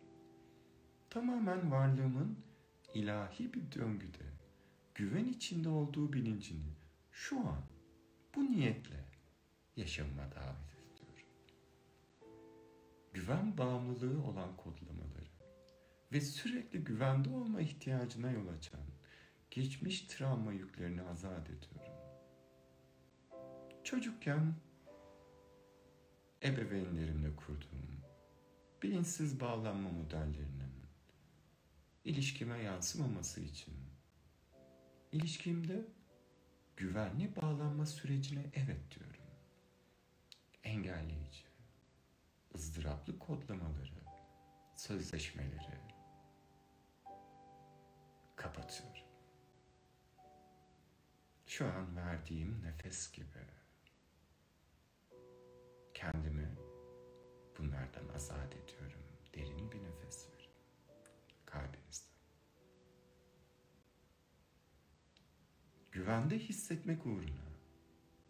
Tamamen varlığımın ilahi bir döngüde güven içinde olduğu bilincini şu an bu niyetle yaşamıma davet. Güven bağımlılığı olan kodlamaları ve sürekli güvende olma ihtiyacına yol açan geçmiş travma yüklerini azat ediyorum. Çocukken ebeveynlerimle kurduğum bilinçsiz bağlanma modellerinin ilişkime yansımaması için ilişkimde güvenli bağlanma sürecine evet diyorum. Engelleyici, ızdıraplı kodlamaları, sözleşmeleri kapatıyorum. Şu an verdiğim nefes gibi kendimi bunlardan azat ediyorum. Derin bir nefes verin. Kalbinizden. Güvende hissetmek uğruna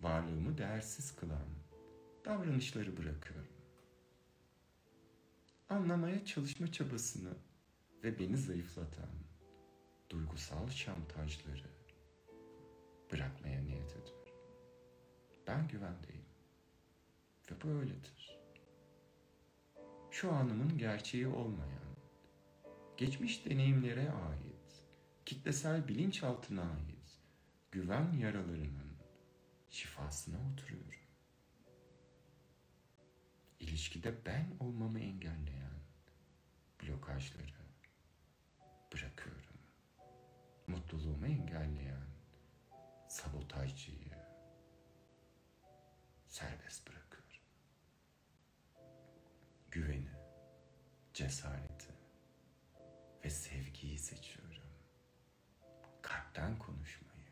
varlığımı değersiz kılan davranışları bırakıyorum. Anlamaya çalışma çabasını ve beni zayıflatan duygusal şantajları bırakmaya niyet ediyorum. Ben güvendeyim. Ve bu öyledir. Şu anımın gerçeği olmayan, geçmiş deneyimlere ait, kitlesel bilinçaltına ait güven yaralarının şifasına oturuyorum. İlişkide ben olmamı engelleyen blokajları bırakıyorum. Mutluluğumu engelleyen sabotajcıyı serbest bırakıyorum güveni, cesareti ve sevgiyi seçiyorum. Kalpten konuşmayı,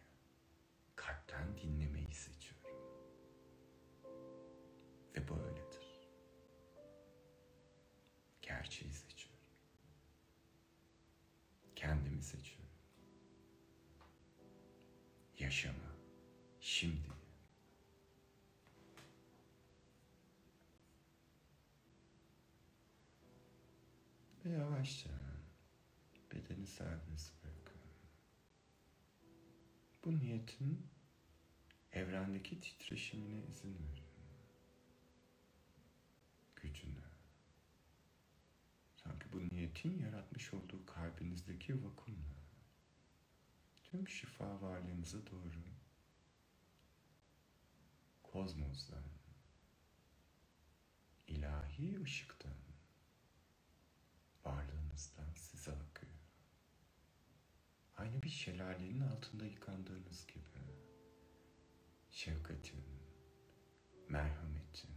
kalpten dinlemeyi seçiyorum. Ve bu öyledir. Gerçeği seçiyorum. Yaşama şimdi. Ve yavaşça bedeni serbest bırakın. Bu niyetin evrendeki titreşimine izin verin. Gücüne. Sanki bu niyetin yaratmış olduğu kalbinizdeki vakumla tüm şifa varlığınıza doğru kozmosdan, ilahi ışıktan, varlığınızdan size akıyor. Aynı bir şelalenin altında yıkandığınız gibi şefkatin, merhametin,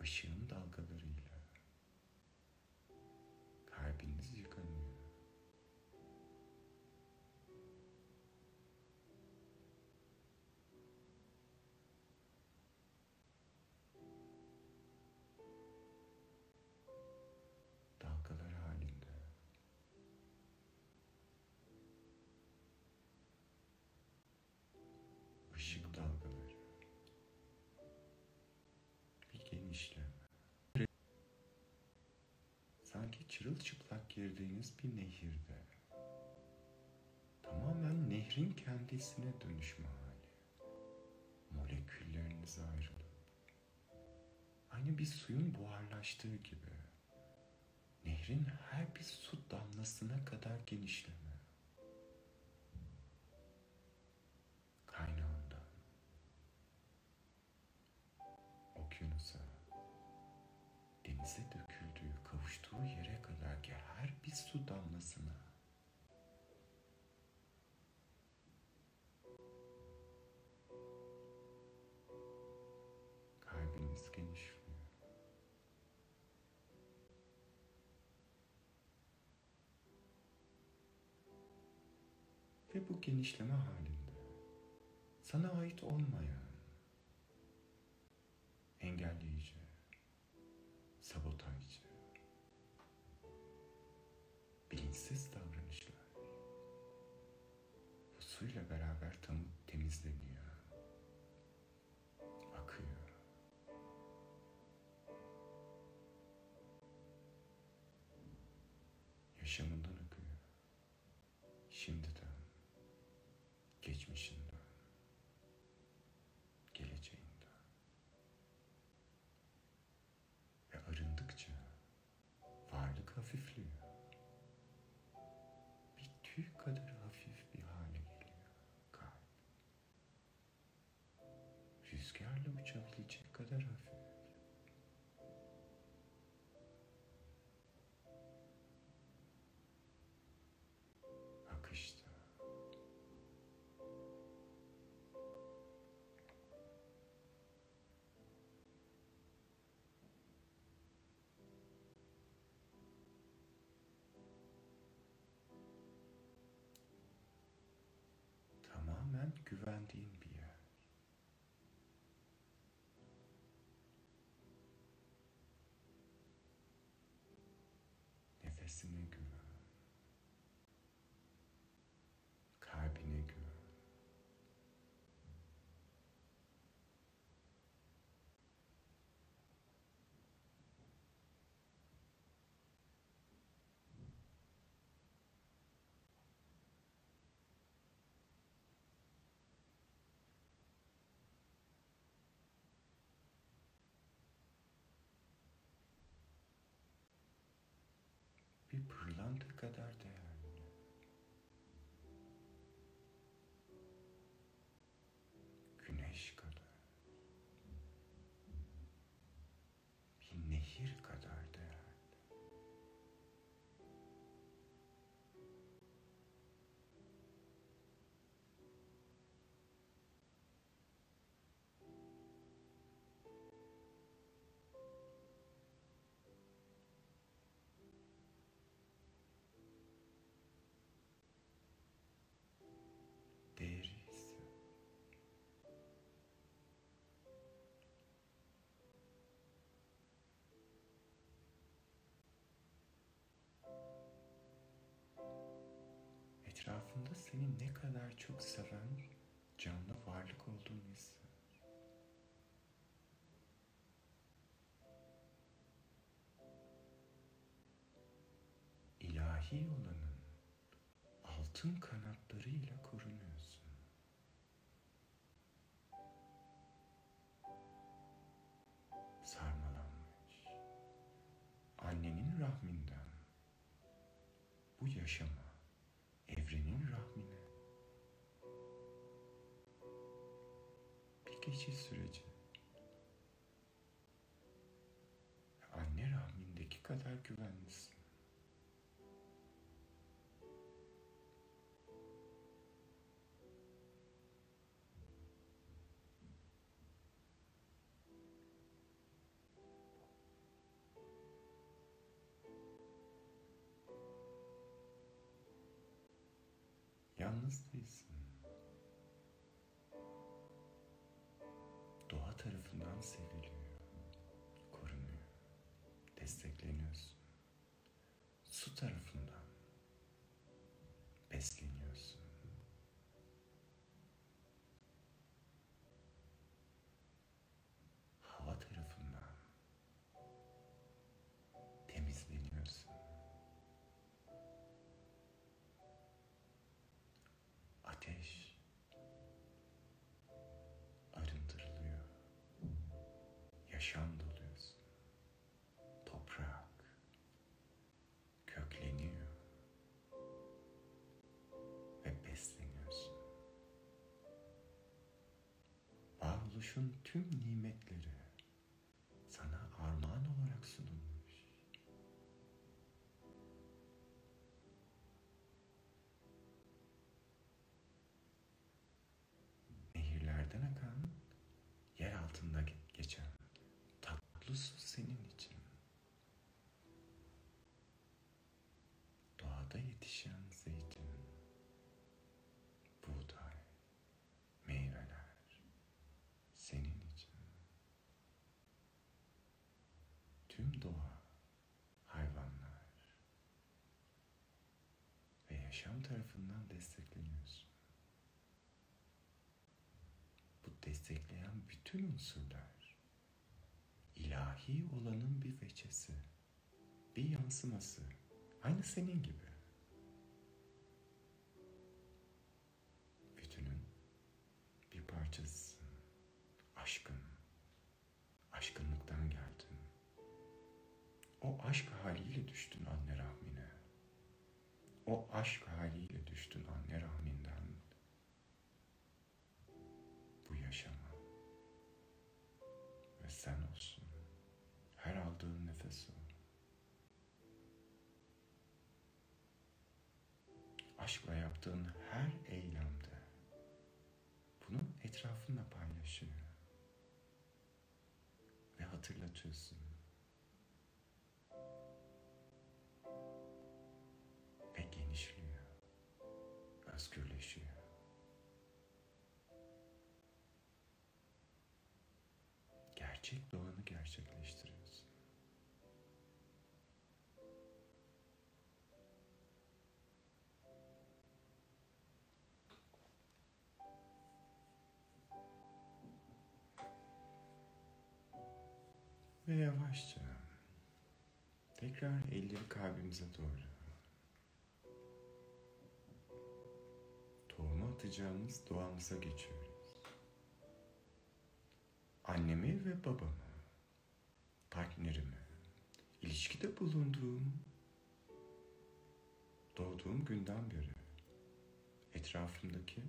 ışığın çırılçıplak girdiğiniz bir nehirde. Tamamen nehrin kendisine dönüşme hali. Molekülleriniz ayrılıp aynı bir suyun buharlaştığı gibi nehrin her bir su damlasına kadar genişleme. Kaynağından okyanusa denize döküldüğü, kavuştuğu yere bir su damlasına kalbiniz genişliyor. Ve bu genişleme halinde sana ait olmayan engelleyici, sabotajcı, güvendiğin bir yer. Nefesine güven. Pırlanta seni ne kadar çok seven canlı varlık olduğunu hisset. İlahi olanın altın kanatlarıyla kadar güvenlisin. Yalnız değilsin. Doğa tarafından seviliyor, korunuyor, destekleniyorsun. Varoluşun tüm nimetleri sana armağan olarak sunulmuş. Tüm doğa, hayvanlar ve yaşam tarafından destekleniyorsun. Bu destekleyen bütün unsurlar ilahi olanın bir veçesi, bir yansıması. Aynı senin gibi. Parçasısın. Aşkın. Aşkınlıktan. O aşk haliyle düştün anne rahmine. O aşk haliyle düştün anne rahminden bu yaşama. Ve sen olsun. Her aldığın nefes o. Aşkla yaptığın her eylemde bunu etrafınla Ve yavaşça tekrar elleri kalbimize doğru. Tohumu atacağımız doğamıza geçiyoruz. Annemi ve babamı, partnerimi, ilişkide bulunduğum, doğduğum günden beri etrafımdaki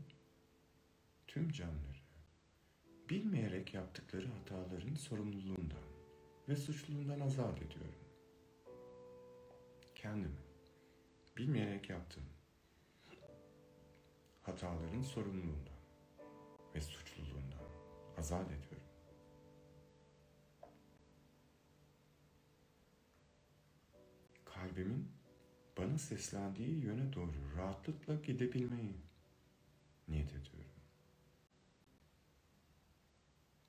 tüm canlıları bilmeyerek yaptıkları hataların sorumluluğundan ve suçluluğundan azat ediyorum. Kendimi bilmeyerek yaptığım hataların sorumluluğundan ve suçluluğundan azat ediyorum. Kalbimin bana seslendiği yöne doğru rahatlıkla gidebilmeyi niyet ediyorum.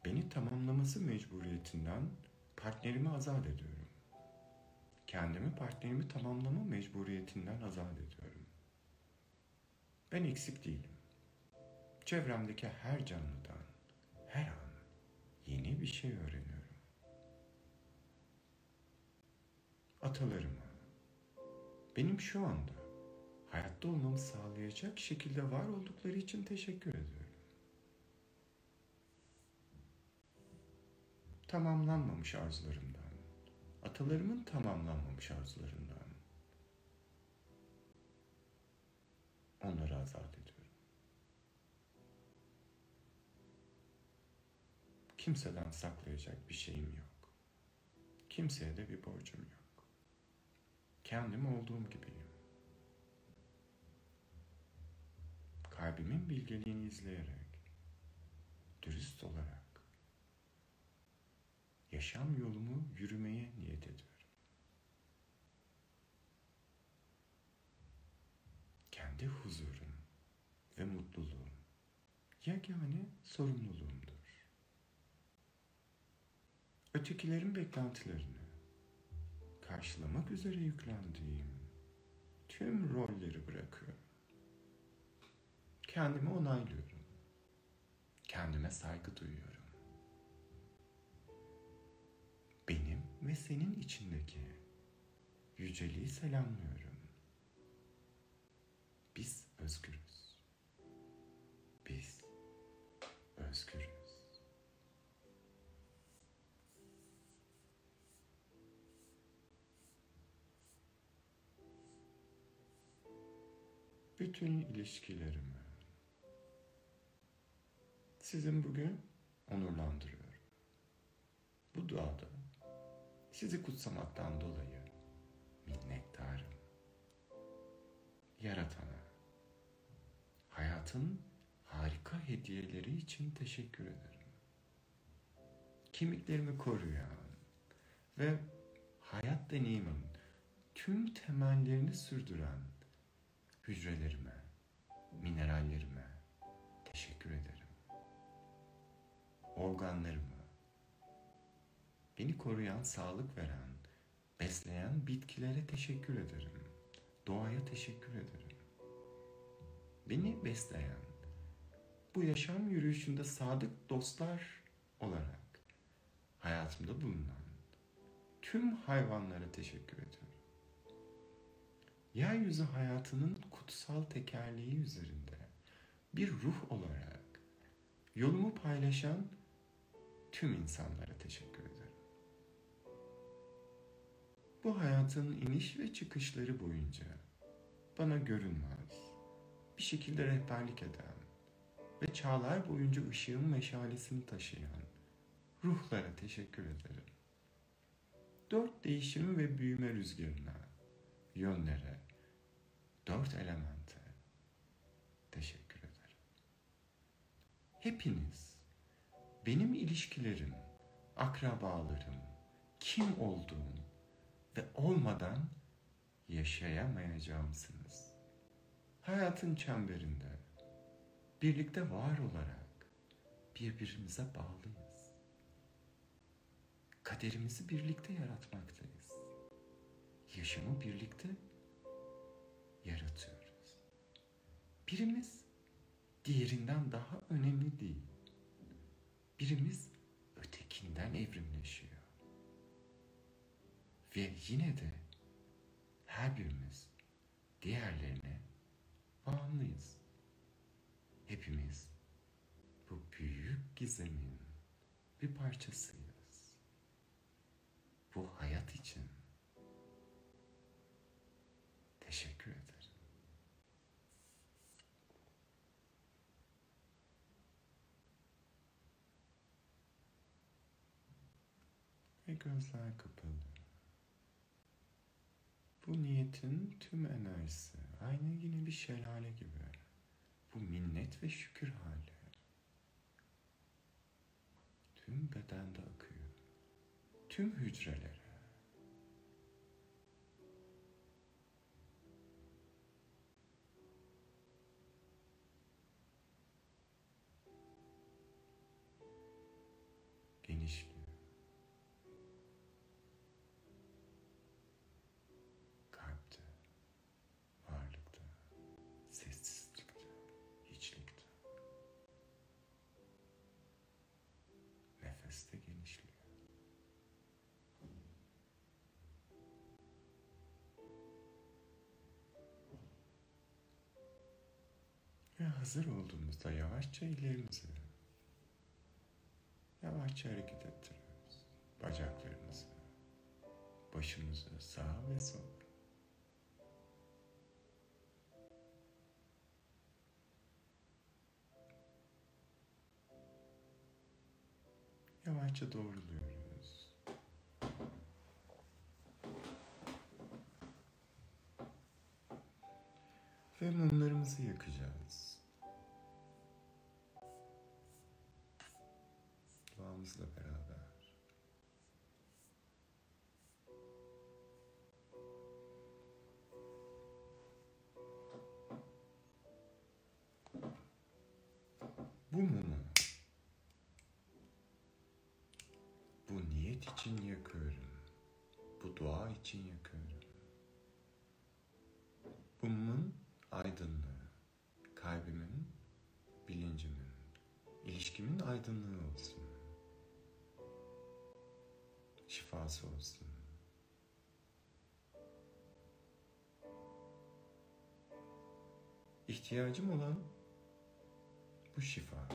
Beni tamamlaması mecburiyetinden partnerimi azat ediyorum. Kendimi partnerimi tamamlama mecburiyetinden azat ediyorum. Ben eksik değilim. Çevremdeki her canlıdan her an yeni bir şey öğreniyorum. Atalarıma benim şu anda hayatta olmamı sağlayacak şekilde var oldukları için teşekkür ediyorum. Tamamlanmamış arzularımdan, atalarımın tamamlanmamış arzularından onları azat ediyorum. Kimseden saklayacak bir şeyim yok. Kimseye de bir borcum yok. Kendim olduğum gibiyim. Kalbimin bilgeliğini izleyerek, dürüst olarak, yaşam yolumu yürümeye niyet ediyorum. Kendi huzurum ve mutluluğum yegane sorumluluğumdur. Ötekilerin beklentilerini karşılamak üzere yüklendiğim tüm rolleri bırakıyorum. Kendimi onaylıyorum. Kendime saygı duyuyorum. Ve senin içindeki yüceliği selamlıyorum. Biz özgürüz. Biz özgürüz. bütün ilişkilerimi sizin bugün onurlandırıyorum. Bu duada sizi kutsamaktan dolayı minnettarım. Yaratana, hayatın harika hediyeleri için teşekkür ederim. Kimliklerimi koruyan ve hayat deneyimin tüm temellerini sürdüren hücrelerime, minerallerime teşekkür ederim. Organlarımı, beni koruyan, sağlık veren, besleyen bitkilere teşekkür ederim. Doğaya teşekkür ederim. Beni besleyen, bu yaşam yürüyüşünde sadık dostlar olarak hayatımda bulunan tüm hayvanlara teşekkür ederim yeryüzü hayatının kutsal tekerleği üzerinde bir ruh olarak yolumu paylaşan tüm insanlara Bu hayatın iniş ve çıkışları boyunca bana görünmez, bir şekilde rehberlik eden ve çağlar boyunca ışığın meşalesini taşıyan ruhlara teşekkür ederim. Dört değişim ve büyüme rüzgarına, yönlere, dört elemente teşekkür ederim. Hepiniz benim ilişkilerim, akrabalarım, kim olduğum ve olmadan yaşayamayacağımsınız. Hayatın çemberinde birlikte var olarak birbirimize bağlıyız. Kaderimizi birlikte yaratmaktayız. Yaşamı birlikte yaratıyoruz. Birimiz diğerinden daha önemli değil. Birimiz ötekinden evrimleşiyor. Ve yine de her birimiz diğerlerine bağımlıyız. Hepimiz bu büyük gizemin bir parçasıyız. Bu hayat için teşekkür ederim. ve gözler kapalı. Bu niyetin tüm enerjisi aynı yine bir şelale gibi. Bu minnet ve şükür hali. Tüm bedende akıyor. Tüm hücrelere. Ve hazır olduğumuzda yavaşça ellerimizi yavaşça hareket ettiriyoruz. Bacaklarımızı, başımızı sağa ve sola. Yavaşça doğruluyoruz. Ve mumlarımızı yakacağız. Dua için yakıyorum. Bu mumun aydınlığı, kalbimin, bilincimin, ilişkimin aydınlığı olsun. Şifası olsun. İhtiyacım olan bu şifa.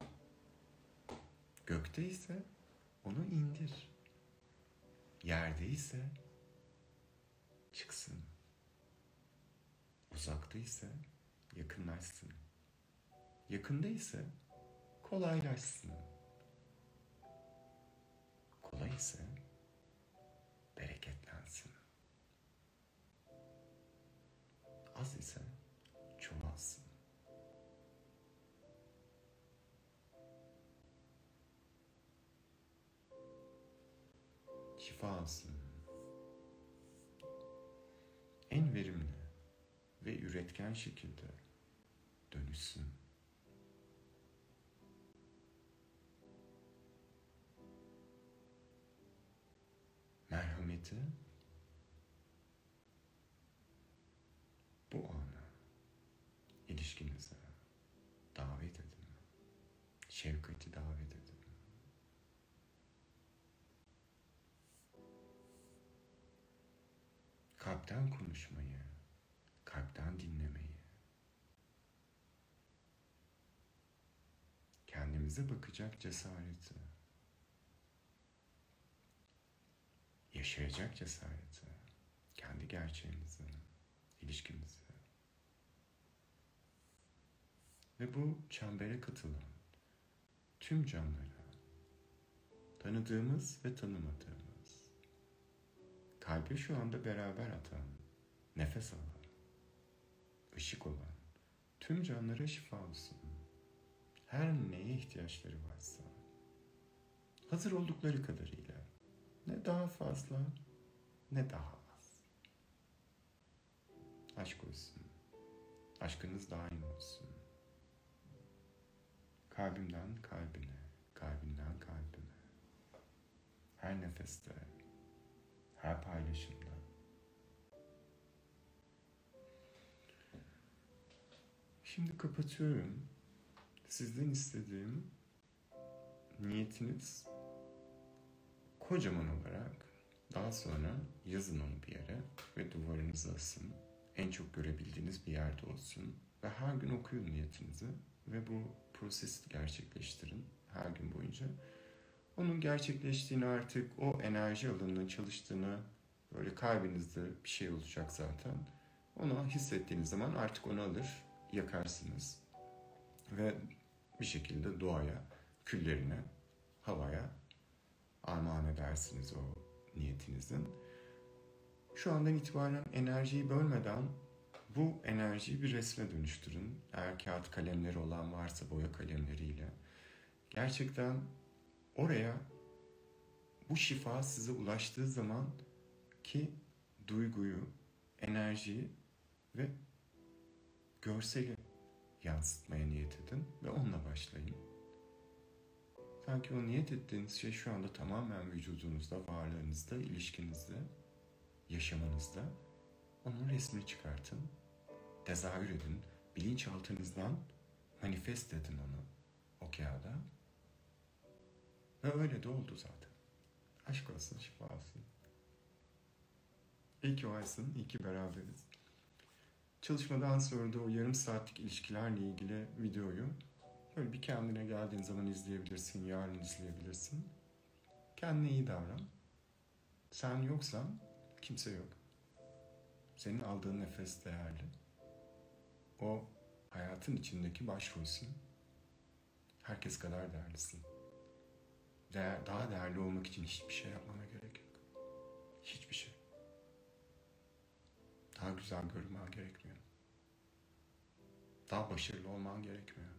Gökte ise onu indir. Yerde ise çıksın. Uzakta ise yakınlaşsın. Yakında ise kolaylaşsın. Kolay ise bereketlensin. Az ise çoğalsın. Şifa alsın. Üretken şekilde dönüşsün. Merhameti bu ana ilişkinize davet edin. Şefkati davet edin. Kalpten konuşmayı, kalpten dinlemeyi, kendimize bakacak cesareti, yaşayacak cesareti, kendi gerçeğimizi, ilişkimizi. Ve bu çembere katılan tüm canlara, tanıdığımız ve tanımadığımız, kalbi şu anda beraber atan, nefes alan, ışık olan tüm canlara şifa olsun. Her neye ihtiyaçları varsa, hazır oldukları kadarıyla, ne daha fazla ne daha az. Aşk olsun, aşkınız daim olsun. Kalbimden kalbine, kalbinden kalbine. Her nefeste, her paylaşımda. Şimdi kapatıyorum. Sizden istediğim niyetiniz kocaman olarak daha sonra yazın onu bir yere ve duvarınıza asın. En çok görebildiğiniz bir yerde olsun. Ve her gün okuyun niyetinizi ve bu prosesi gerçekleştirin her gün boyunca. Onun gerçekleştiğini artık o enerji alanının çalıştığını böyle kalbinizde bir şey olacak zaten. Onu hissettiğiniz zaman artık onu alır yakarsınız. Ve bir şekilde doğaya, küllerine, havaya armağan edersiniz o niyetinizin. Şu andan itibaren enerjiyi bölmeden bu enerjiyi bir resme dönüştürün. Eğer kağıt kalemleri olan varsa boya kalemleriyle. Gerçekten oraya bu şifa size ulaştığı zaman ki duyguyu, enerjiyi ve görseli yansıtmaya niyet edin ve onunla başlayın. Sanki o niyet ettiğiniz şey şu anda tamamen vücudunuzda, varlığınızda, ilişkinizde, yaşamınızda. Onun resmini çıkartın, tezahür edin, bilinçaltınızdan manifest edin onu o kağıda. Ve öyle de oldu zaten. Aşk olsun, şifa olsun. İyi ki varsın, iyi ki beraberiz. Çalışmadan sonra da o yarım saatlik ilişkilerle ilgili videoyu böyle bir kendine geldiğin zaman izleyebilirsin, yarın izleyebilirsin. Kendine iyi davran. Sen yoksan kimse yok. Senin aldığın nefes değerli. O hayatın içindeki başrolsün. Herkes kadar değerlisin. Değer, daha değerli olmak için hiçbir şey yapmana gerek yok. Hiçbir şey. Daha güzel görünmen gerekmiyor. Daha başarılı olman gerekmiyor.